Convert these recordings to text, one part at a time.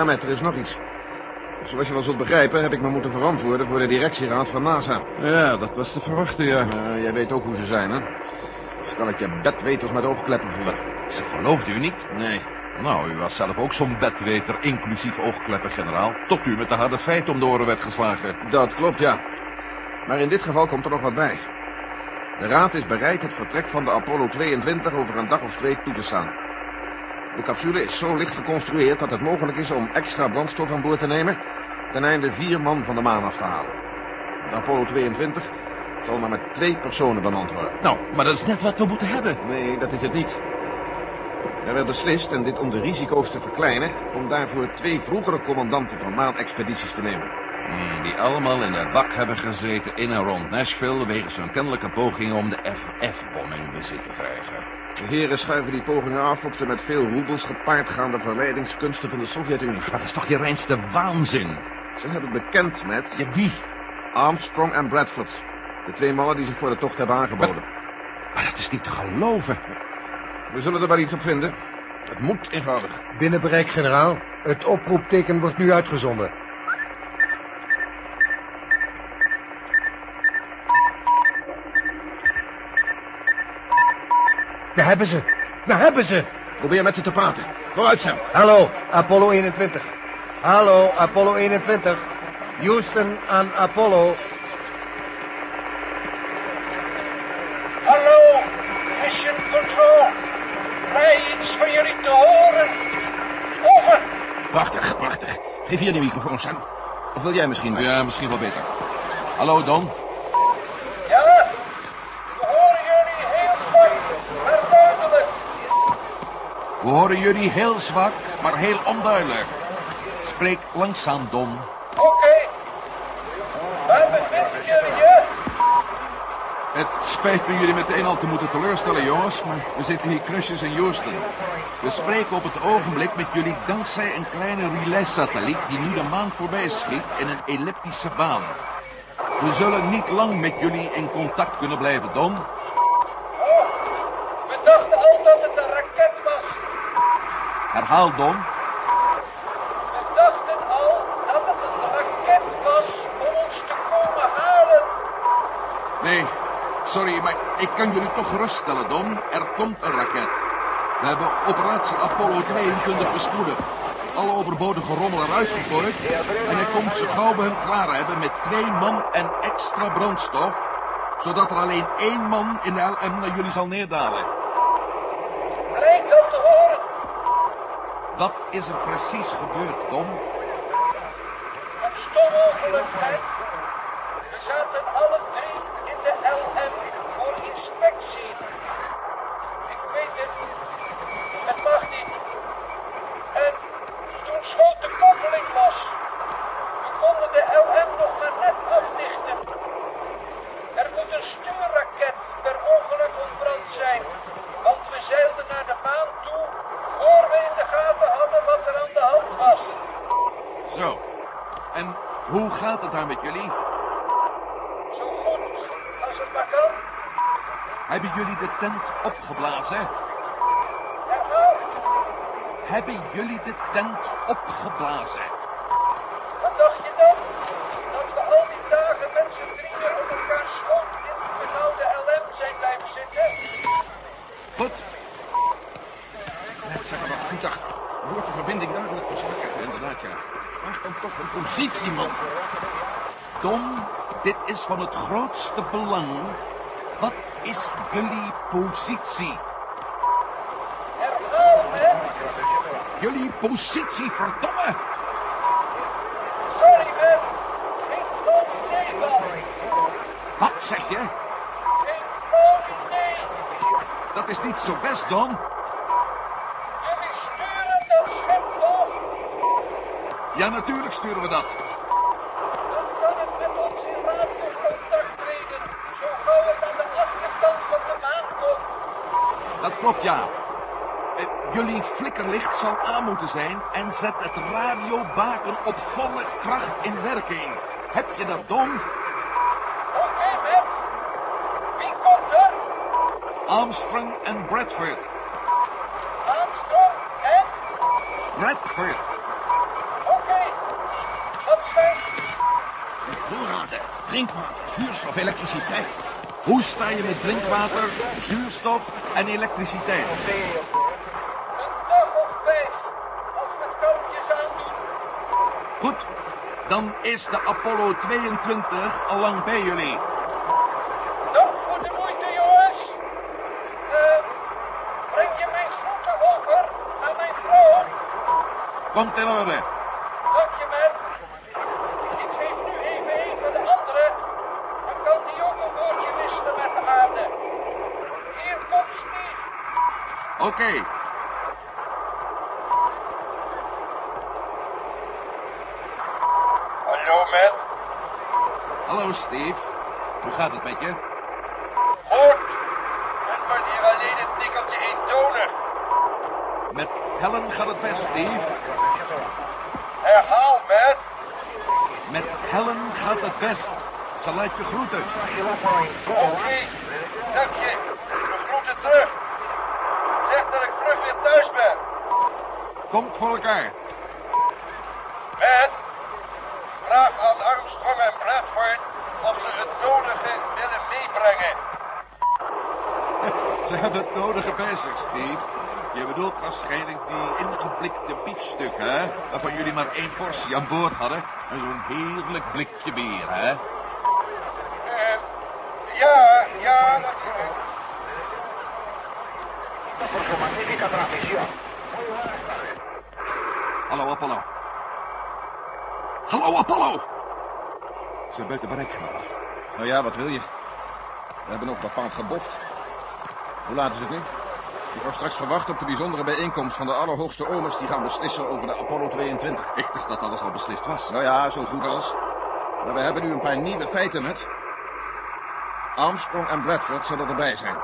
Ja, met, er is nog iets. Zoals je wel zult begrijpen, heb ik me moeten verantwoorden voor de directieraad van NASA. Ja, dat was te verwachten, ja. Uh, jij weet ook hoe ze zijn, hè? Stel ik je bedweters met oogkleppen voor. Ze geloofde u niet? Nee. Nou, u was zelf ook zo'n bedweter, inclusief oogkleppen, generaal. Tot u met de harde feiten om de oren werd geslagen. Dat klopt, ja. Maar in dit geval komt er nog wat bij. De raad is bereid het vertrek van de Apollo 22 over een dag of twee toe te staan. De capsule is zo licht geconstrueerd dat het mogelijk is om extra brandstof aan boord te nemen... ten einde vier man van de maan af te halen. De Apollo 22 zal maar met twee personen bemand worden. Nou, maar dat is net wat we moeten hebben. Nee, dat is het niet. Er werd beslist, en dit om de risico's te verkleinen... om daarvoor twee vroegere commandanten van maanexpedities te nemen. Hmm, die allemaal in de bak hebben gezeten in en rond Nashville... wegens hun kennelijke pogingen om de FF-bom in bezit te krijgen. De heren schuiven die pogingen af op de met veel roebels gepaardgaande verleidingskunsten van de Sovjet-Unie. Maar dat is toch je reinste waanzin? Ze hebben bekend met... Ja, wie? Armstrong en Bradford. De twee mannen die zich voor de tocht hebben aangeboden. Maar, maar dat is niet te geloven. We zullen er wel iets op vinden. Het moet eenvoudig. Binnen bereik, generaal. Het oproepteken wordt nu uitgezonden. We hebben ze. We hebben ze. Probeer met ze te praten. Vooruit, Sam. Hallo, Apollo 21. Hallo, Apollo 21. Houston aan Apollo. Hallo, Mission Control. Vrij iets van jullie te horen. Over. Prachtig, prachtig. Geef hier de microfoon, Sam. Of wil jij misschien? Ja, misschien wel beter. Hallo, Don. Ja, we horen jullie heel zwak, maar duidelijk. We horen jullie heel zwak, maar heel onduidelijk. Spreek langzaam, Don. Oké. Waar bevinden jullie je? Het spijt me jullie meteen al te moeten teleurstellen, jongens, maar we zitten hier knusjes in Houston. We spreken op het ogenblik met jullie dankzij een kleine relay-satelliet die nu de maan voorbij schiet in een elliptische baan. We zullen niet lang met jullie in contact kunnen blijven, Don. Oh, we dachten al dat het een raket was. Herhaal, Don. We dachten al dat het een raket was om ons te komen halen. Nee, sorry, maar ik kan jullie toch geruststellen, Don. Er komt een raket. We hebben operatie Apollo 22 bespoedigd. Alle overbodige rommel eruit gegooid. En hij komt zo gauw we hem klaar hebben met twee man en extra brandstof. Zodat er alleen één man in de LM naar jullie zal neerdalen. Lijkt dat te horen. Wat is er precies gebeurd, Don? Een stom ongeluk, Fred. We zaten alle drie in de LM voor inspectie. Ik weet het. Het mag niet. En toen schoot de koppeling los. We konden de LM nog maar net afdichten. Er moet een stuurraket per ongeluk ontbrand zijn. Want we zeilden naar de maan toe voor we in de gaten hadden wat er aan de hand was. Zo. En hoe gaat het daar met jullie? Zo goed als het maar kan. Hebben jullie de tent opgeblazen? Hebben jullie de tent opgeblazen? wat dacht je dan? Dat we al die dagen met z'n drieën op elkaar schoot in die benauwde LM zijn blijven zitten? Goed. Net zeggen wat spoedig. Je hoort de verbinding duidelijk versterken. Inderdaad, ja. Vraag dan toch een positie, man. Don, dit is van het grootste belang. Wat is jullie positie? Jullie positie, verdomme! Sorry, man. Geen flauw idee van. Wat zeg je? Geen flauw idee. Dat is niet zo best, Don. Jullie sturen dat schip toch? Ja, natuurlijk sturen we dat. klopt ja. Eh, jullie flikkerlicht zal aan moeten zijn en zet het radiobaken op volle kracht in werking. Heb je dat, Dom? Oké, okay, Wie komt er? Armstrong en Bradford. Armstrong en? Bradford. Oké, okay. dat zijn... Voorraden, drinkwater, vuurstof, elektriciteit. Hoe sta je met drinkwater, zuurstof en elektriciteit? Goed, dan is de Apollo 22 al lang bij jullie. Dank voor de moeite, jongens. Eh, breng je mijn groeten over aan mijn vrouw? Komt in orde. Dank je, man. Ik geef nu even een van de anderen. Dan kan die ook een woordje wisselen met de aarde. Hier komt Steve. Oké, Hallo, man. hallo Steve. Hoe gaat het met je? Goed. Het wordt hier alleen een tikkeltje eentonig. Met Helen gaat het best, Steve. Herhaal, man. Met Helen gaat het best. Ze laat je groeten. Oké. Dank je. We groeten terug. Zeg dat ik vlug weer thuis ben. Komt voor elkaar. Matt, vraag aan Armstrong en Bradford of ze het nodige willen meebrengen. Ze hebben het nodige bij zich, Steve. Je bedoelt waarschijnlijk die ingeblikte biefstuk, hè? Waarvan jullie maar één portie aan boord hadden. En zo'n heerlijk blikje bier, hè? Eh, ja, ja, natuurlijk. Hallo, Apollo. Hallo, Apollo! Ze zijn buiten bereik generaal. Nou ja, wat wil je? We hebben nog bepaald geboft. Hoe laat is het nu? Ik word straks verwacht op de bijzondere bijeenkomst van de allerhoogste omers die gaan beslissen over de Apollo 22. Ik dacht dat alles al beslist was. Nou ja, zo goed als. Maar we hebben nu een paar nieuwe feiten met. Armstrong en Bradford zullen erbij zijn.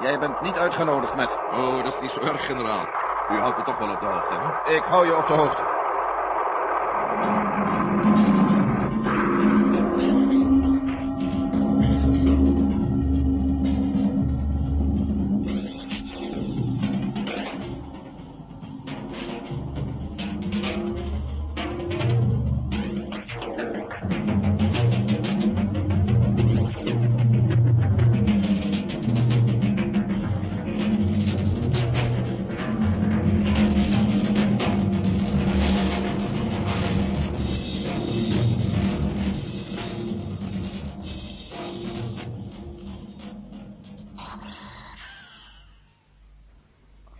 Jij bent niet uitgenodigd met. Oh, dat is niet zo erg, generaal. U houdt me toch wel op de hoogte, hè? Ik hou je op de hoogte.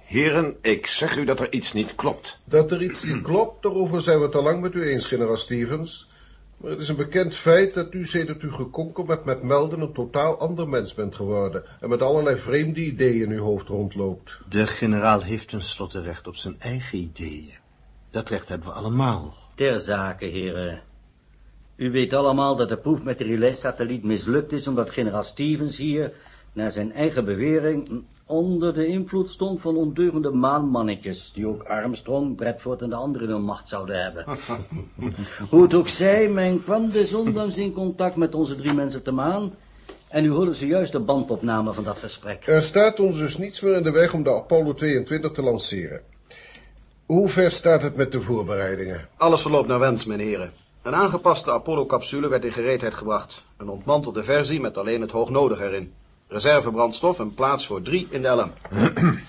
Heren, ik zeg u dat er iets niet klopt. Dat er iets niet klopt, daarover zijn we het al lang met u eens, generaal Stevens. Maar het is een bekend feit dat u sedert u gekonkel bent met melden een totaal ander mens bent geworden en met allerlei vreemde ideeën in uw hoofd rondloopt. De generaal heeft tenslotte recht op zijn eigen ideeën. Dat recht hebben we allemaal. Ter zake, heren. U weet allemaal dat de proef met de relay-satelliet mislukt is... omdat generaal Stevens hier, naar zijn eigen bewering... onder de invloed stond van ondeugende maanmannetjes... die ook Armstrong, Bradford en de anderen in hun macht zouden hebben. Hoe het ook zij, men kwam desondanks in contact met onze drie mensen te maan... en u hoorde zojuist de bandopname van dat gesprek. Er staat ons dus niets meer in de weg om de Apollo 22 te lanceren. Hoe ver staat het met de voorbereidingen? Alles verloopt naar wens, mijn heren. Een aangepaste Apollo-capsule werd in gereedheid gebracht. Een ontmantelde versie met alleen het hoognodige erin. Reservebrandstof en plaats voor drie in de LM.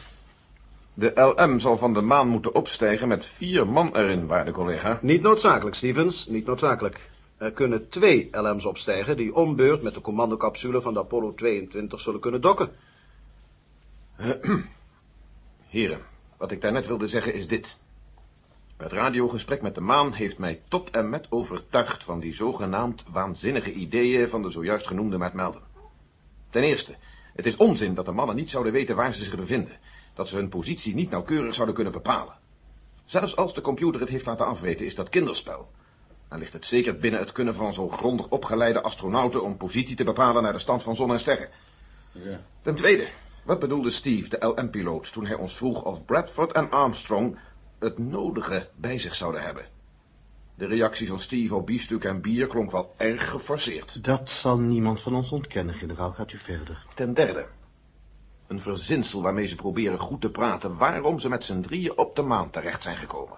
De LM zal van de maan moeten opstijgen met vier man erin, waarde collega. Niet noodzakelijk, Stevens, niet noodzakelijk. Er kunnen twee LM's opstijgen die ombeurt met de commandocapsule van de Apollo 22 zullen kunnen dokken. Heren, wat ik daarnet wilde zeggen is dit. Het radiogesprek met de maan heeft mij tot en met overtuigd van die zogenaamd waanzinnige ideeën van de zojuist genoemde Matt Melden. Ten eerste, het is onzin dat de mannen niet zouden weten waar ze zich bevinden, dat ze hun positie niet nauwkeurig zouden kunnen bepalen. Zelfs als de computer het heeft laten afweten, is dat kinderspel. Dan ligt het zeker binnen het kunnen van zo grondig opgeleide astronauten om positie te bepalen naar de stand van zon en sterren. Ja. Ten tweede, wat bedoelde Steve, de LM-piloot, toen hij ons vroeg of Bradford en Armstrong het nodige bij zich zouden hebben? De reactie van Steve op biefstuk en bier klonk wel erg geforceerd. Dat zal niemand van ons ontkennen, generaal. Gaat u verder. Ten derde, een verzinsel waarmee ze proberen goed te praten waarom ze met z'n drieën op de maan terecht zijn gekomen.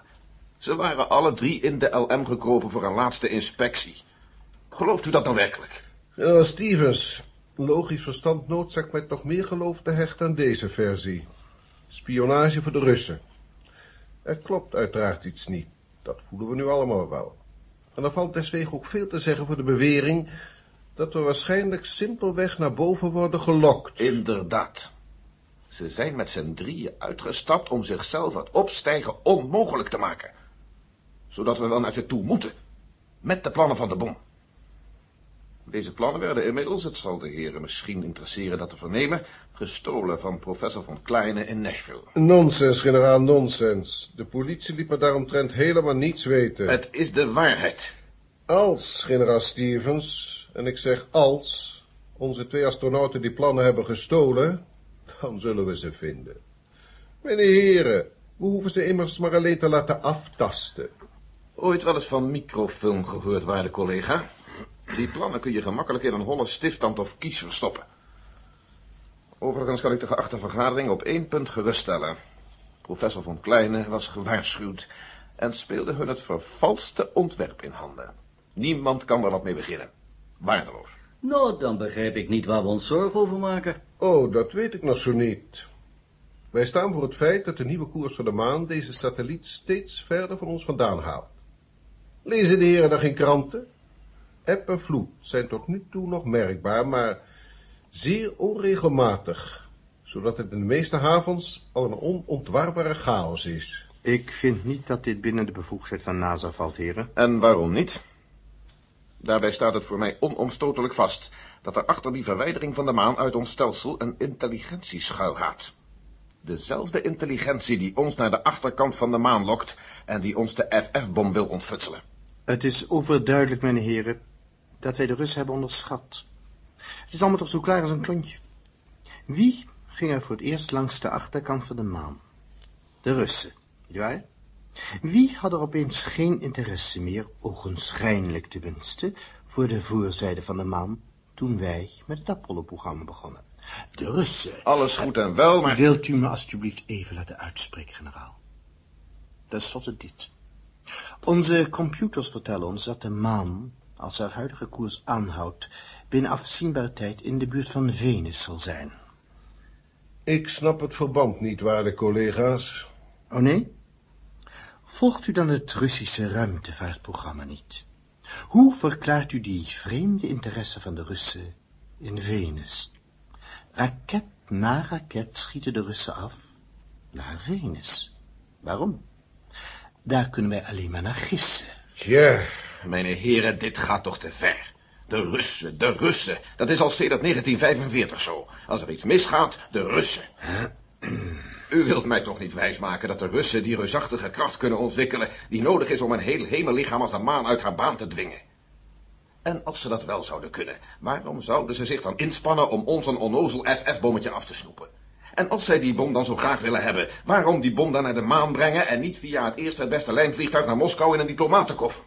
Ze waren alle drie in de LM gekropen voor een laatste inspectie. Gelooft u dat dan werkelijk? Generaal Stevens, logisch verstand noodzaakt mij toch meer geloof te hechten aan deze versie. Spionage voor de Russen. Er klopt uiteraard iets niet. Dat voelen we nu allemaal wel. En er valt deswegen ook veel te zeggen voor de bewering dat we waarschijnlijk simpelweg naar boven worden gelokt. Inderdaad. Ze zijn met z'n drieën uitgestapt om zichzelf het opstijgen onmogelijk te maken. Zodat we wel naar ze toe moeten. Met de plannen van de bom. Deze plannen werden inmiddels, het zal de heren misschien interesseren dat te vernemen, gestolen van professor von Kleine in Nashville. Nonsens, generaal, nonsens. De politie liet me daaromtrent helemaal niets weten. Het is de waarheid. Als, generaal Stevens, en ik zeg als, onze twee astronauten die plannen hebben gestolen, dan zullen we ze vinden. Mijn heren, we hoeven ze immers maar alleen te laten aftasten. Ooit wel eens van microfilm gehoord, waarde collega? Die plannen kun je gemakkelijk in een holle stifttand of kies verstoppen. Overigens kan ik de geachte vergadering op één punt geruststellen. Professor von Kleine was gewaarschuwd en speelde hun het vervalste ontwerp in handen. Niemand kan er wat mee beginnen. Waardeloos. Nou, dan begrijp ik niet waar we ons zorgen over maken. Oh, dat weet ik nog zo niet. Wij staan voor het feit dat de nieuwe koers van de maan deze satelliet steeds verder van ons vandaan haalt. Lezen de heren dan geen kranten? Eb en vloed zijn tot nu toe nog merkbaar, maar zeer onregelmatig, zodat het in de meeste havens al een onontwarbare chaos is. Ik vind niet dat dit binnen de bevoegdheid van NASA valt, heren. En waarom niet? Daarbij staat het voor mij onomstotelijk vast dat er achter die verwijdering van de maan uit ons stelsel een intelligentie schuilgaat. Dezelfde intelligentie die ons naar de achterkant van de maan lokt en die ons de FF-bom wil ontfutselen. Het is overduidelijk, mijn heren, dat wij de Russen hebben onderschat. Het is allemaal toch zo klaar als een klontje. Wie ging er voor het eerst langs de achterkant van de maan? De Russen, nietwaar? Wie had er opeens geen interesse meer, ogenschijnlijk tenminste, voor de voorzijde van de maan, toen wij met het Apollo-programma begonnen? De Russen. Alles goed en wel, maar... Wilt u me alstublieft even laten uitspreken, generaal? Ten slotte dit. Onze computers vertellen ons dat de maan, als haar huidige koers aanhoudt, binnen afzienbare tijd in de buurt van Venus zal zijn. Ik snap het verband niet, waarde collega's. Oh nee? Volgt u dan het Russische ruimtevaartprogramma niet? Hoe verklaart u die vreemde interesse van de Russen in Venus? Raket na raket schieten de Russen af naar Venus. Waarom? Daar kunnen wij alleen maar naar gissen. Ja, Mijn heren, dit gaat toch te ver. De Russen, de Russen. Dat is al sedert 1945 zo. Als er iets misgaat, de Russen. U wilt mij toch niet wijsmaken dat de Russen die reusachtige kracht kunnen ontwikkelen... die nodig is om een heel hemellichaam als de maan uit haar baan te dwingen. En als ze dat wel zouden kunnen, waarom zouden ze zich dan inspannen om ons een onnozel FF-bommetje af te snoepen? En als zij die bom dan zo graag willen hebben, waarom die bom dan naar de maan brengen en niet via het eerste het beste lijnvliegtuig naar Moskou in een diplomatenkoffer?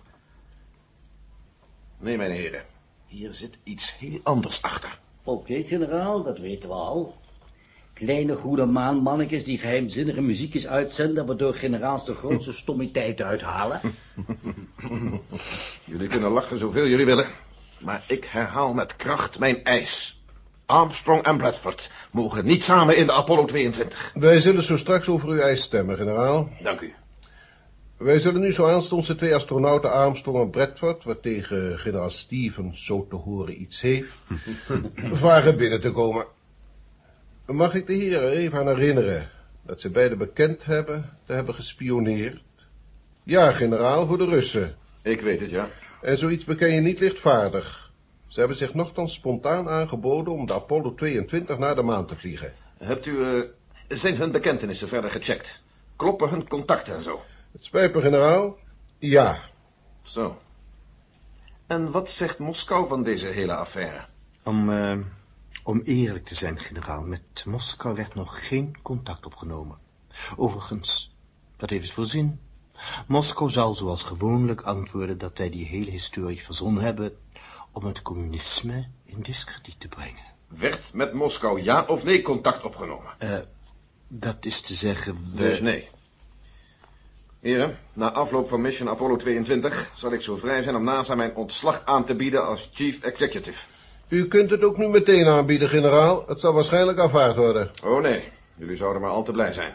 Nee, mijn heren, hier zit iets heel anders achter. Oké, generaal, dat weten we al. Kleine goede maanmannetjes die geheimzinnige muziekjes uitzenden... waardoor generaals de grootste stommiteit uithalen. Jullie kunnen lachen zoveel jullie willen, maar ik herhaal met kracht mijn eis. Armstrong en Bradford mogen niet samen in de Apollo 22. wij zullen zo straks over uw eis stemmen, generaal. Dank u. Wij zullen nu zo aanstonds de twee astronauten Armstrong en Bradford, wat tegen generaal Stevens zo te horen iets heeft, vragen binnen te komen. Mag ik de heren even aan herinneren dat ze beide bekend hebben te hebben gespioneerd? Ja, generaal, voor de Russen. Ik weet het, ja. En zoiets beken je niet lichtvaardig. Ze hebben zich nogthans spontaan aangeboden om de Apollo 22 naar de maan te vliegen. Hebt u, eh, zijn hun bekentenissen verder gecheckt? Kloppen hun contacten en zo? Het spijt me, generaal. Ja. Zo. En wat zegt Moskou van deze hele affaire? Om, eh, om eerlijk te zijn, generaal, met Moskou werd nog geen contact opgenomen. Overigens, dat heeft het voor zin. Moskou zal zoals gewoonlijk antwoorden dat wij die hele historie verzonnen hebben om het communisme in discrediet te brengen. Werd met Moskou ja of nee contact opgenomen? Eh, dat is te zeggen, we... Dus nee. Heren, na afloop van Mission Apollo 22 zal ik zo vrij zijn om NASA mijn ontslag aan te bieden als Chief Executive. U kunt het ook nu meteen aanbieden, generaal. Het zal waarschijnlijk aanvaard worden. Oh nee, jullie zouden maar al te blij zijn.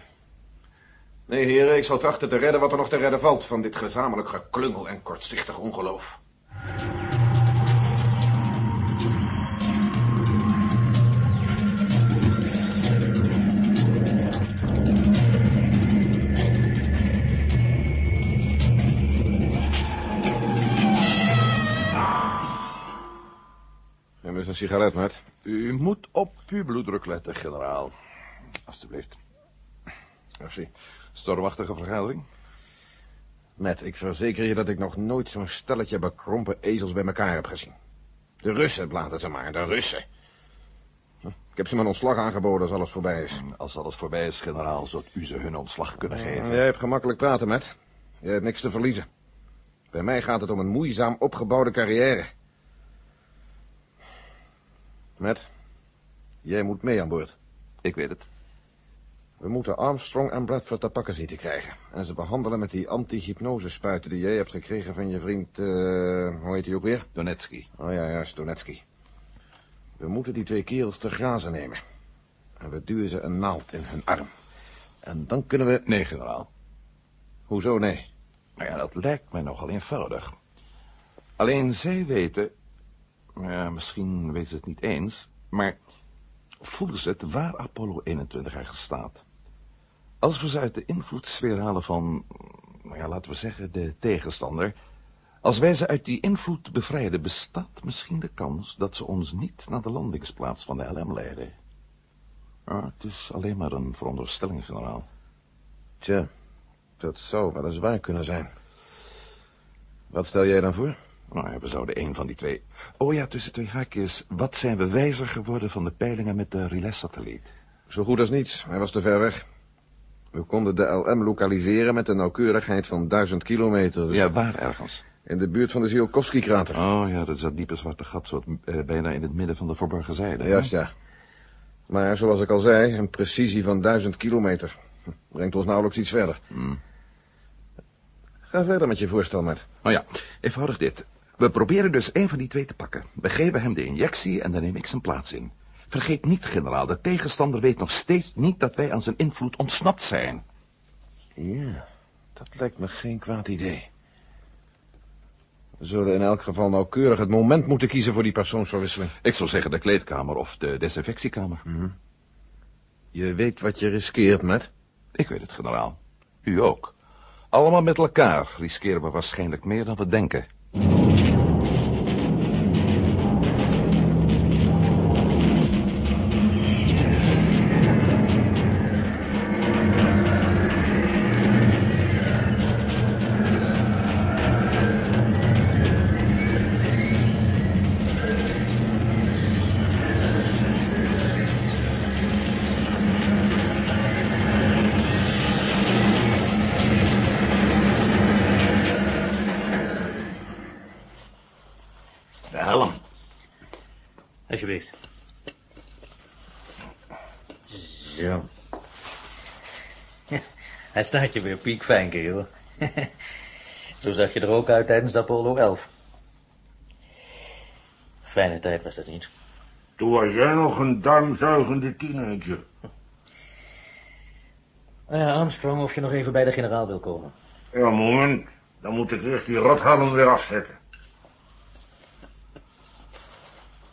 Nee, heren, ik zal trachten te redden wat er nog te redden valt van dit gezamenlijk geklungel en kortzichtig ongeloof. Eens een sigaret, Matt. U moet op uw bloeddruk letten, generaal. Alsjeblieft. Merci. Stormachtige vergadering. Matt, ik verzeker je dat ik nog nooit zo'n stelletje bekrompen ezels bij elkaar heb gezien. De Russen, blaten ze maar, de Russen. Ik heb ze mijn ontslag aangeboden als alles voorbij is. Als alles voorbij is, generaal, zult u ze hun ontslag kunnen geven. Jij hebt gemakkelijk praten, Matt. Jij hebt niks te verliezen. Bij mij gaat het om een moeizaam opgebouwde carrière. Matt, jij moet mee aan boord. Ik weet het. We moeten Armstrong en Bradford te pakken zien te krijgen. En ze behandelen met die anti-hypnosespuiten die jij hebt gekregen van je vriend, eh, hoe heet hij ook weer? Donetsky. Oh ja, juist, Donetsky. We moeten die twee kerels te grazen nemen. En we duwen ze een naald in hun arm. En dan kunnen we... Nee, generaal. Hoezo nee? Nou ja, dat lijkt mij nogal eenvoudig. Alleen zij weten... Ja, misschien weten ze het niet eens... maar voelen ze het waar Apollo 21 eigenlijk staat. Als we ze uit de invloedssfeer halen van... nou ja, laten we zeggen, de tegenstander... Als wij ze uit die invloed bevrijden, bestaat misschien de kans dat ze ons niet naar de landingsplaats van de LM leiden. Ja, het is alleen maar een veronderstelling, generaal. Tja, dat zou wel eens waar kunnen zijn. Wat stel jij dan voor? Nou ja, we zouden een van die twee... Oh ja, tussen twee haakjes. Wat zijn we wijzer geworden van de peilingen met de relais-satelliet? Zo goed als niets, hij was te ver weg. We konden de LM lokaliseren met een nauwkeurigheid van duizend kilometer. dus Ja, waar ergens? In de buurt van de Tsiolkovsky-krater. Oh ja, dat is dat diepe zwarte gat, zo eh, bijna in het midden van de verborgen zijde. hè? Juist, ja. Maar zoals ik al zei, een precisie van duizend kilometer. Brengt ons nauwelijks iets verder. Hmm. Ga verder met je voorstel, Matt. Nou ja, eenvoudig dit. We proberen dus een van die twee te pakken. We geven hem de injectie en dan neem ik zijn plaats in. Vergeet niet, generaal, de tegenstander weet nog steeds niet dat wij aan zijn invloed ontsnapt zijn. Ja, dat lijkt me geen kwaad idee. We zullen in elk geval nauwkeurig het moment moeten kiezen voor die persoonsverwisseling. Ik zou zeggen de kleedkamer of de desinfectiekamer. Je weet wat je riskeert, Matt. Ik weet het, generaal. U ook. Allemaal met elkaar riskeren we waarschijnlijk meer dan we denken. Hij staat je weer piekfijn, kerel. Zo zag je er ook uit tijdens de Apollo 11. Fijne tijd was dat niet. Toen was jij nog een darmzuigende teenager. Eh, Armstrong, of je nog even bij de generaal wil komen. Ja, moment. Dan moet ik eerst die rothalm weer afzetten.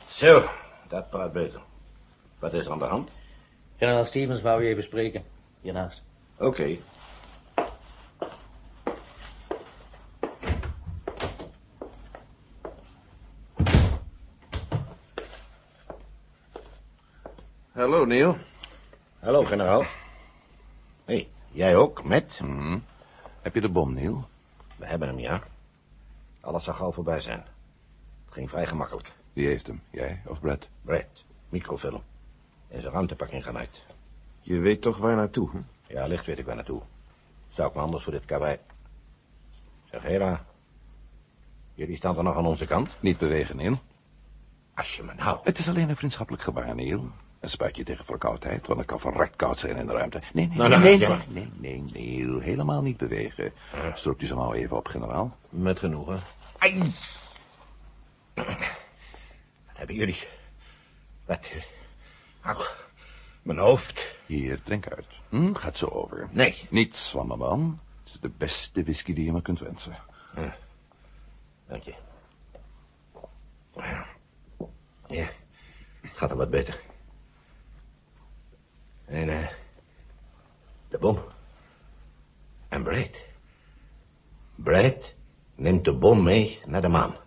Zo, dat praat beter. Wat is er aan de hand? Generaal Stevens wou je even spreken. Hiernaast. Oké. Hallo, Neil. Hallo, generaal. Hé, hey, jij ook, met? Hm. Heb je de bom, Neil? We hebben hem, ja. Alles zal gauw voorbij zijn. Het ging vrij gemakkelijk. Wie heeft hem? Jij of Brad? Brett, microfilm. In zijn ruimtepak ingenaaid. Je weet toch waar naartoe, hè? Ja, licht weet ik waar naartoe. Zou ik me anders voor dit karwei... Zeg, Hera. Jullie staan er nog aan onze kant? Niet bewegen, Neil. Als je me nou... Het is alleen een vriendschappelijk gebaar, Neil. Een spuitje tegen verkoudheid, want het kan verrekt koud zijn in de ruimte. Nee, nee, Nou, nee, nou, nee, nee, maar- nee, nee, nee, helemaal niet bewegen. Stroopt u ze nou even op, generaal. Met genoegen. Ai! Wat hebben jullie? Wat? eh, Au, mijn hoofd. Hier, drink uit. Hm, gaat zo over. Nee. Niets, Wanderman. Het is de beste whisky die je me kunt wensen. Dank je. Ja, gaat al wat beter. En, eh, de bom. En Brad. Brad neemt de bom mee naar de maan.